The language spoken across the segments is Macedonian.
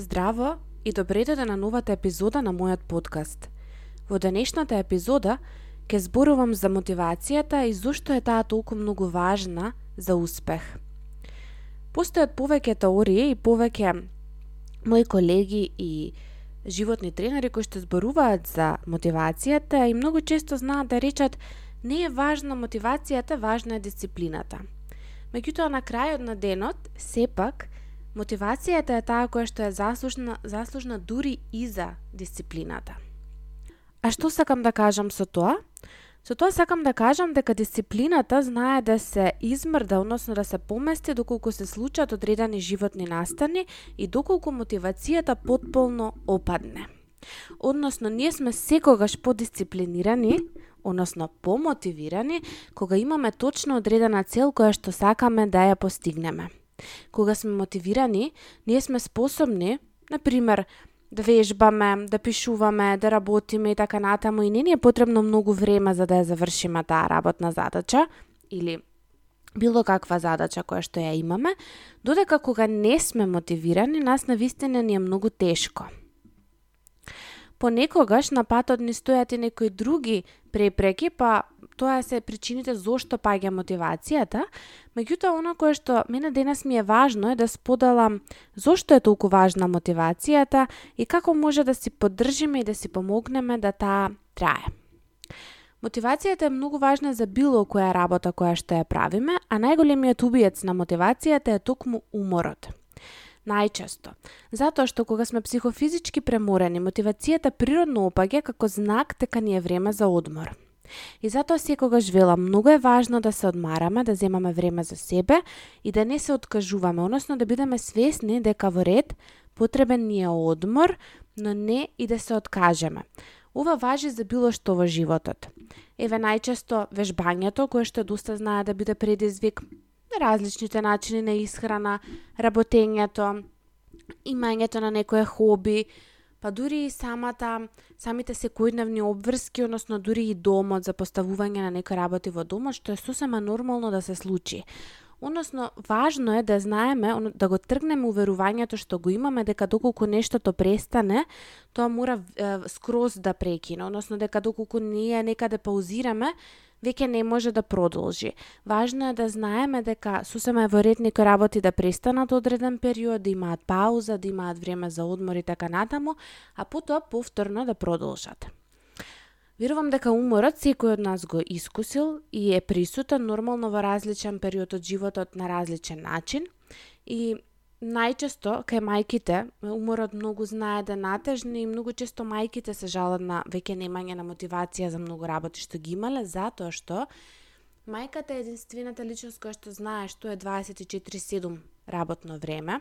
Здраво и добре дојде на новата епизода на мојот подкаст. Во денешната епизода ќе зборувам за мотивацијата и зошто е таа толку многу важна за успех. Постојат повеќе теории и повеќе мои колеги и животни тренери кои што зборуваат за мотивацијата и многу често знаат да речат не е важна мотивацијата, важна е дисциплината. Меѓутоа на крајот на денот, сепак, Мотивацијата е таа која што е заслужна, заслужна дури и за дисциплината. А што сакам да кажам со тоа? Со тоа сакам да кажам дека дисциплината знае да се измрда, односно да се помести доколку се случат одредени животни настани и доколку мотивацијата потполно опадне. Односно, ние сме секогаш подисциплинирани, односно помотивирани, кога имаме точно одредена цел која што сакаме да ја постигнеме. Кога сме мотивирани, ние сме способни, на пример, да вежбаме, да пишуваме, да работиме и така натаму и не ни е потребно многу време за да ја завршиме таа работна задача или било каква задача која што ја имаме, додека кога не сме мотивирани, нас на вистина ни е многу тешко. Понекогаш на патот ни стојат и некои други препреки, па тоа се причините зошто паѓа мотивацијата, меѓутоа оно кое што мене денес ми е важно е да споделам зошто е толку важна мотивацијата и како може да си поддржиме и да си помогнеме да таа трае. Мотивацијата е многу важна за било која работа која што ја правиме, а најголемиот убиец на мотивацијата е токму уморот. Најчесто. Затоа што кога сме психофизички преморени, мотивацијата природно опаѓа како знак дека ни е време за одмор. И затоа секогаш велам, многу е важно да се одмараме, да земаме време за себе и да не се откажуваме, односно да бидеме свесни дека во ред потребен ни е одмор, но не и да се откажеме. Ова важи за било што во животот. Еве најчесто вежбањето, кое што доста знае да биде предизвик, различните начини на исхрана, работењето, имањето на некое хоби, па дури и самата, самите секојдневни обврски, односно дури и домот за поставување на некои работи во домот, што е сосема нормално да се случи. Односно, важно е да знаеме, да го тргнеме уверувањето што го имаме дека доколку нештото престане, тоа мора е, скроз да прекине, односно дека доколку ние некаде паузираме, веќе не може да продолжи. Важно е да знаеме дека сосема е во ред некои работи да престанат одреден период, да имаат пауза, да имаат време за одмор и така натаму, а потоа повторно да продолжат. Верувам дека уморот секој од нас го искусил и е присутен нормално во различен период од животот на различен начин и најчесто кај мајките уморот многу знае да натежни и многу често мајките се жалат на веќе немање на мотивација за многу работи што ги имале затоа што мајката е единствената личност која што знае што е 24/7 работно време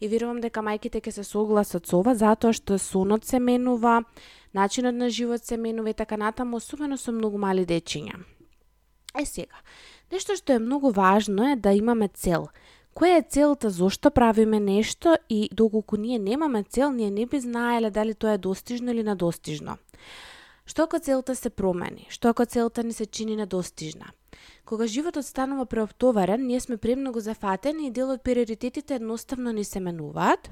и верувам дека мајките ќе се согласат со ова затоа што сонот се менува, начинот на живот се менува и така натаму, особено со многу мали дечиња. Е сега, нешто што е многу важно е да имаме цел – Која е целта, зошто правиме нешто и доколку ние немаме цел, ние не би знаеле дали тоа е достижно или недостижно. Што ако целта се промени? Што ако целта ни се чини недостижна? Кога животот станува преоптоварен, ние сме премногу зафатени и дел од приоритетите едноставно ни се менуваат.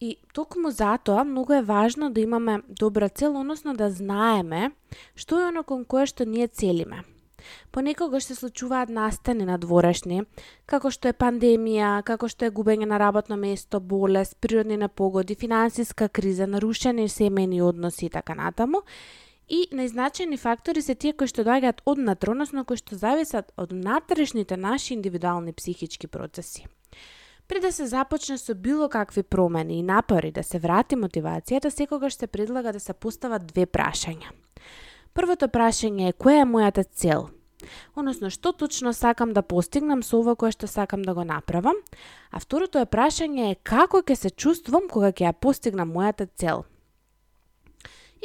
И токму затоа многу е важно да имаме добра цел, односно да знаеме што е оно кон кое што ние целиме. Понекогаш се случуваат настани на дворешни, како што е пандемија, како што е губење на работно место, болест, природни непогоди, финансиска криза, нарушени семени односи и така натаму. И најзначајни фактори се тие кои што доаѓаат од натре, односно кои што зависат од натрешните наши индивидуални психички процеси. Пред да се започне со било какви промени и напори да се врати мотивацијата, секогаш се предлага да се постават две прашања. Првото прашање е која е мојата цел? Односно, што точно сакам да постигнам со ова кое што сакам да го направам? А второто е прашање е како ќе се чувствувам кога ќе ја постигнам мојата цел?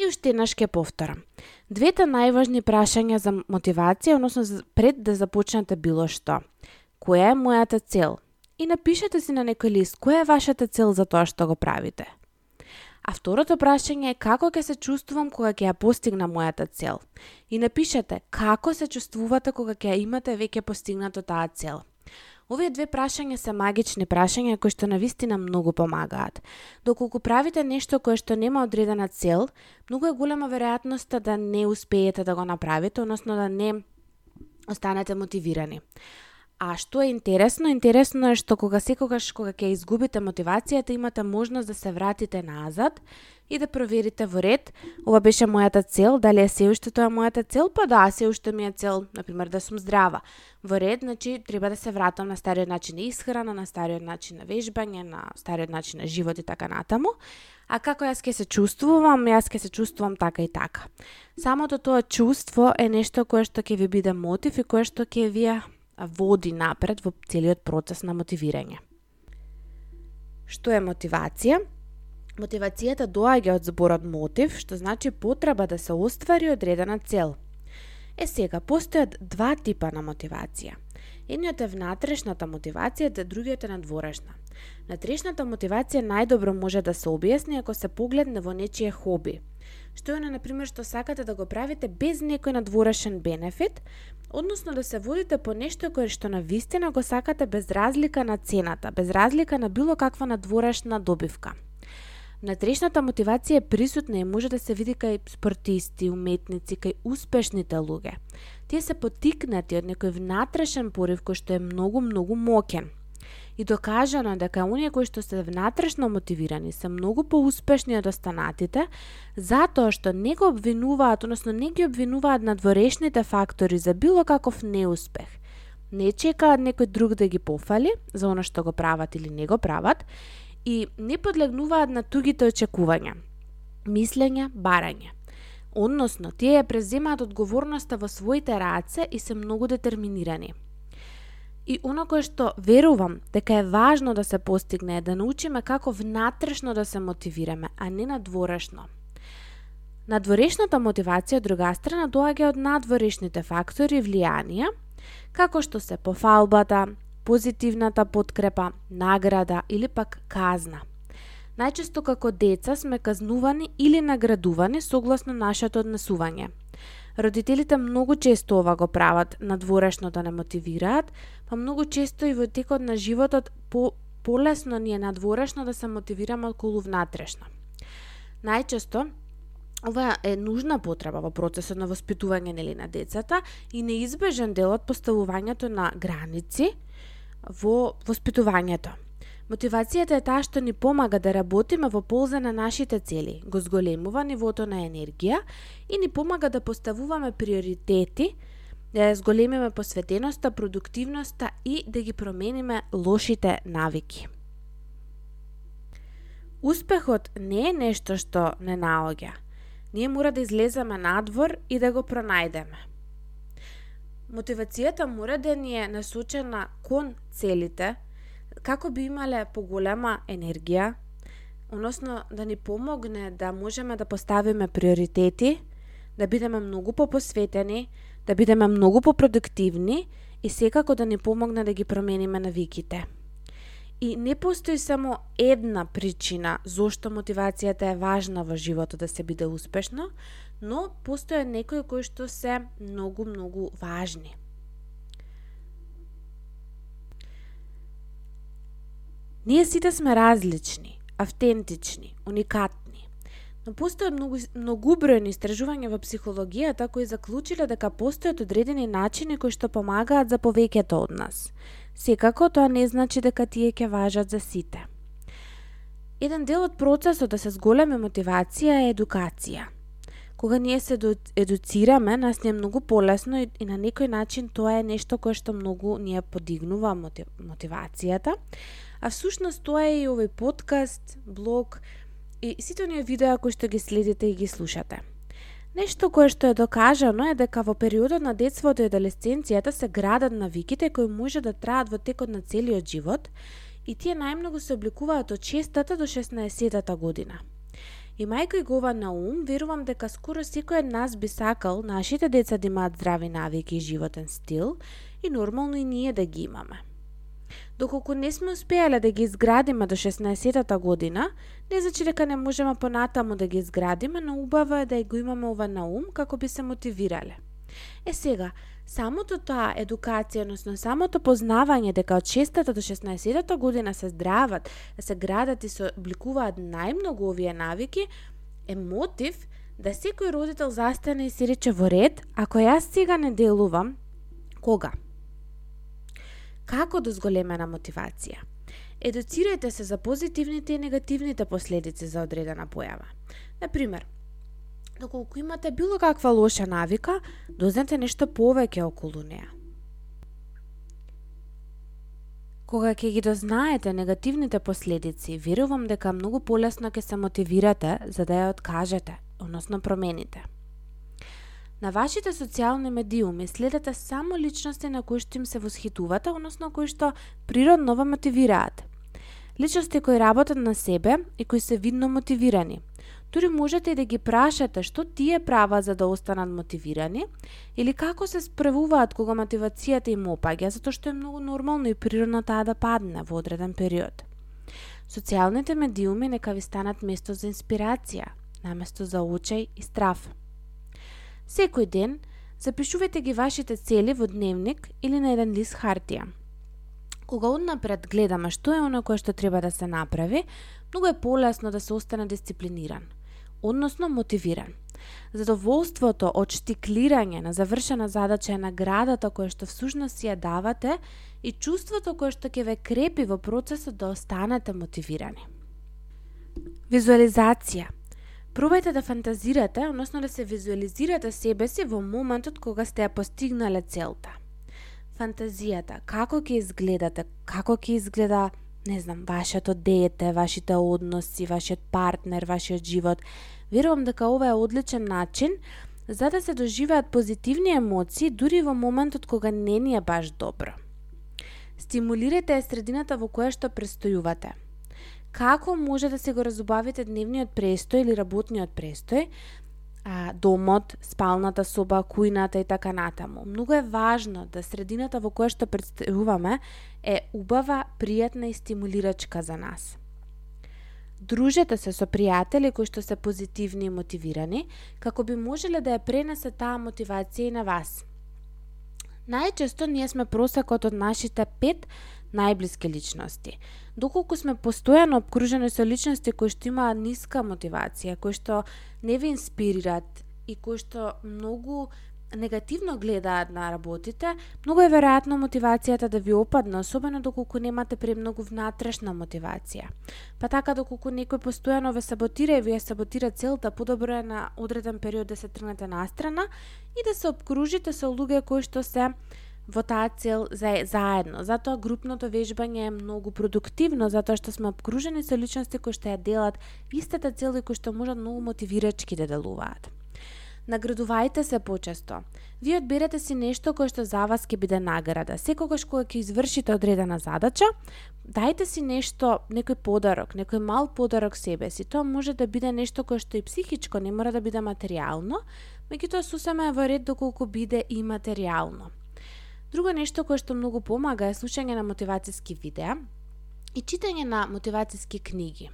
И уште еднаш ќе повторам. Двете најважни прашања за мотивација, односно пред да започнете било што. Која е мојата цел? И напишете си на некој лист која е вашата цел за тоа што го правите. А второто прашање е како ќе се чувствувам кога ќе ја постигнам мојата цел. И напишете како се чувствувате кога ќе имате веќе постигнато таа цел. Овие две прашања се магични прашања кои што навистина многу помагаат. Доколку правите нешто кое што нема одредена цел, многу е голема веројатноста да не успеете да го направите, односно да не останете мотивирани. А што е интересно? Интересно е што кога секогаш кога ќе изгубите мотивацијата, имате можност да се вратите назад и да проверите во ред, ова беше мојата цел, дали е се уште тоа мојата цел? Па да, се уште ми е цел, например, да сум здрава. Во ред, значи, треба да се вратам на стариот начин на исхрана, на стариот начин на вежбање, на стариот начин на живот и така натаму. А како јас ќе се чувствувам? Јас ќе се чувствувам така и така. Самото тоа чувство е нешто кое што ќе ви биде мотив и кое што ќе ви води напред во целиот процес на мотивирање. Што е мотивација? Мотивацијата доаѓа од зборот мотив, што значи потреба да се оствари одредена цел. Е сега, постојат два типа на мотивација. Едниот е внатрешната мотивација, а другиот е надворешна. Внатрешната мотивација најдобро може да се објасни ако се погледне во нечие хоби. Што е на например што сакате да го правите без некој надворешен бенефит, односно да се водите по нешто кое што на вистина го сакате без разлика на цената, без разлика на било каква надворешна добивка. Натрешната мотивација е присутна и може да се види кај спортисти, уметници, кај успешните луѓе. Тие се потикнати од некој внатрешен порив кој што е многу, многу мокен. И докажано дека оние кои што се внатрешно мотивирани се многу поуспешни од останатите, затоа што не го обвинуваат, односно не ги обвинуваат надворешните фактори за било каков неуспех. Не чекаат некој друг да ги пофали за оно што го прават или не го прават и не подлегнуваат на тугите очекувања, мислење, барање. Односно, тие ја преземаат одговорноста во своите раце и се многу детерминирани. И оно кое што верувам дека е важно да се постигне е да научиме како внатрешно да се мотивираме, а не надворешно. Надворешната мотивација од друга страна доаѓа од надворешните фактори и влијанија, како што се пофалбата, позитивната подкрепа, награда или пак казна. Најчесто како деца сме казнувани или наградувани согласно нашето однесување – Родителите многу често ова го прават, надворешно да не мотивираат, па многу често и во текот на животот по полесно ни е надворешно да се мотивираме околу внатрешно. Најчесто Ова е нужна потреба во процесот на воспитување нели на децата и неизбежен дел од поставувањето на граници во воспитувањето. Мотивацијата е таа што ни помага да работиме во полза на нашите цели, го зголемува нивото на енергија и ни помага да поставуваме приоритети, да зголемиме посветеноста, продуктивноста и да ги промениме лошите навики. Успехот не е нешто што не наоѓа. Ние мора да излеземе надвор и да го пронајдеме. Мотивацијата мора да ни е насочена кон целите, како би имале поголема енергија, односно да ни помогне да можеме да поставиме приоритети, да бидеме многу попосветени, да бидеме многу попродуктивни и секако да ни помогне да ги промениме навиките. И не постои само една причина зошто мотивацијата е важна во животот да се биде успешно, но постојат некои кои што се многу, многу важни. Ние сите сме различни, автентични, уникатни. Но постојат многу, многу бројни истражувања во психологијата кои заклучиле дека постојат одредени начини кои што помагаат за повеќето од нас. Секако тоа не значи дека тие ќе важат за сите. Еден дел од процесот да се зголеми мотивација е едукација. Кога ние се едуцираме, нас не е многу полесно и, и на некој начин тоа е нешто кое што многу ние подигнува мотивацијата, А всушност тоа е и овој подкаст, блог и сите оние видеа кои што ги следите и ги слушате. Нешто кое што е докажано е дека во периодот на детството и адолесценцијата се градат навиките кои може да траат во текот на целиот живот и тие најмногу се обликуваат од 6 до 16 година. И мајка и Гова на ум, верувам дека скоро секој од нас би сакал нашите деца да имаат здрави навики и животен стил и нормално и ние да ги имаме. Доколку не сме успеале да ги изградиме до 16-та година, не значи дека не можеме понатаму да ги изградиме, но убаво е да го имаме ова на ум како би се мотивирале. Е сега, Самото таа едукација, односно самото познавање дека од 6 до 16 година се здрават, да се градат и се обликуваат најмногу овие навики, е мотив да секој родител застане и си рече во ред, ако јас сега не делувам, кога? Како до зголемена мотивација? Едуцирајте се за позитивните и негативните последици за одредена појава. Например, доколку имате било каква лоша навика, да дознате нешто повеќе околу неа. Кога ќе ги дознаете негативните последици, верувам дека многу полесно ќе се мотивирате за да ја откажете, односно промените. На вашите социјални медиуми следете само личности на кои што им се восхитувате, односно кои што природно ве мотивираат. Личности кои работат на себе и кои се видно мотивирани. Тури можете и да ги прашате што тие права за да останат мотивирани или како се справуваат кога мотивацијата им опаѓа, затоа што е многу нормално и природно таа да падне во одреден период. Социјалните медиуми нека ви станат место за инспирација, наместо за очај и страф. Секој ден запишувајте ги вашите цели во дневник или на еден лист хартија. Кога однапред гледаме што е она кое што треба да се направи, многу е полесно да се остане дисциплиниран, односно мотивиран. Задоволството од штиклирање на завршена задача е наградата која што всушност си ја давате и чувството кое што ќе ве крепи во процесот да останете мотивирани. Визуализација – Пробајте да фантазирате, односно да се визуализирате себе си во моментот кога сте ја постигнале целта. Фантазијата, како ќе изгледате, како ќе изгледа, не знам, вашето дете, вашите односи, вашиот партнер, вашиот живот. Верувам дека ова е одличен начин за да се доживеат позитивни емоции дури во моментот кога не ни е баш добро. Стимулирате средината во која што престојувате – како може да се го разубавите дневниот престој или работниот престој, а, домот, спалната соба, кујната и така натаму. Многу е важно да средината во која што представуваме е убава, пријатна и стимулирачка за нас. Дружете се со пријатели кои што се позитивни и мотивирани, како би можеле да ја пренесе таа мотивација и на вас. Најчесто ние сме просекот од нашите пет најблиски личности. Доколку сме постојано обкружени со личности кои што имаат ниска мотивација, кои што не ви инспирираат и кои што многу негативно гледаат на работите, многу е веројатно мотивацијата да ви опадне, особено доколку немате премногу внатрешна мотивација. Па така доколку некој постојано ве саботира и ви ја саботира целта, подобро е на одреден период да се тргнете настрана и да се обкружите со луѓе кои што се во таа цел за заедно. Затоа групното вежбање е многу продуктивно, затоа што сме обкружени со личности кои што ја делат истата цел и кои што можат многу мотивирачки да делуваат. Наградувајте се почесто. Вие одберете си нешто кое што за вас ќе биде награда. Секогаш кога ќе извршите одредена задача, дајте си нешто, некој подарок, некој мал подарок себе си. Тоа може да биде нешто кое што и психичко не мора да биде материјално, меѓутоа сусема е во ред доколку биде и материјално. Друго нешто кое што многу помага е слушање на мотивацијски видеа и читање на мотивацијски книги.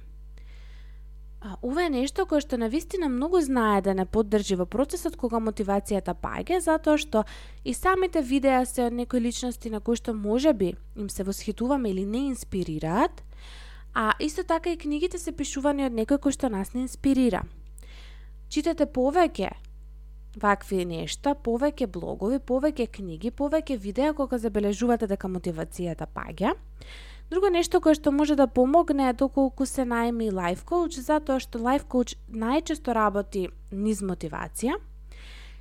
А, ова е нешто кое што на вистина многу знае да не поддржи во процесот кога мотивацијата паѓа, затоа што и самите видеа се од некои личности на кои што може би им се восхитуваме или не инспирираат, а исто така и книгите се пишувани од некој кој што нас не инспирира. Читате повеќе вакви нешта, повеќе блогови, повеќе книги, повеќе видеа кога забележувате дека мотивацијата паѓа. Друго нешто кое што може да помогне е доколку се најми лайф коуч, затоа што лайф коуч најчесто работи низ мотивација.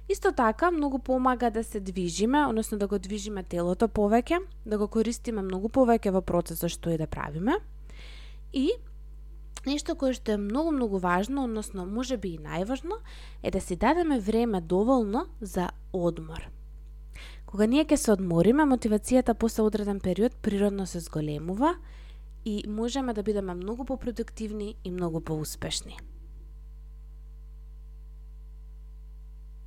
Исто така, многу помага да се движиме, односно да го движиме телото повеќе, да го користиме многу повеќе во процесот што и да правиме. И Нешто кое што е многу многу важно, односно може би и најважно, е да си дадеме време доволно за одмор. Кога ние ќе се одмориме, мотивацијата после одреден период природно се зголемува и можеме да бидеме многу попродуктивни и многу поуспешни.